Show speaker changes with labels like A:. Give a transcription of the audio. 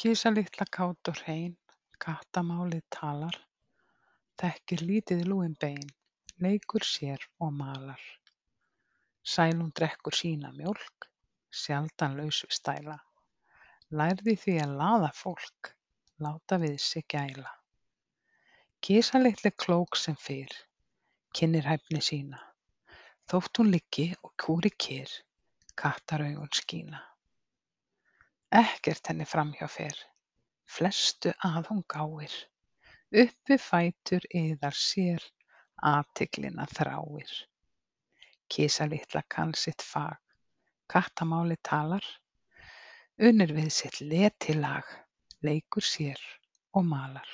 A: Kisa litla kát og hrein kattamálið talar, þekkir lítið lúin bein, leikur sér og malar. Sælún drekkur sína mjólk, sjaldan laus við stæla, lærði því að laða fólk, láta við sig gæla. Kisa litla klók sem fyrr, kynnir hæfni sína, þótt hún liggi og kúri kyrr, kattaraugun skína. Ekkert henni framhjá fer, flestu að hún gáir, upp við fætur iðar sér, athyglina þráir. Kisa litla kann sitt fag, kattamálið talar, unir við sitt letilag, leikur sér og malar.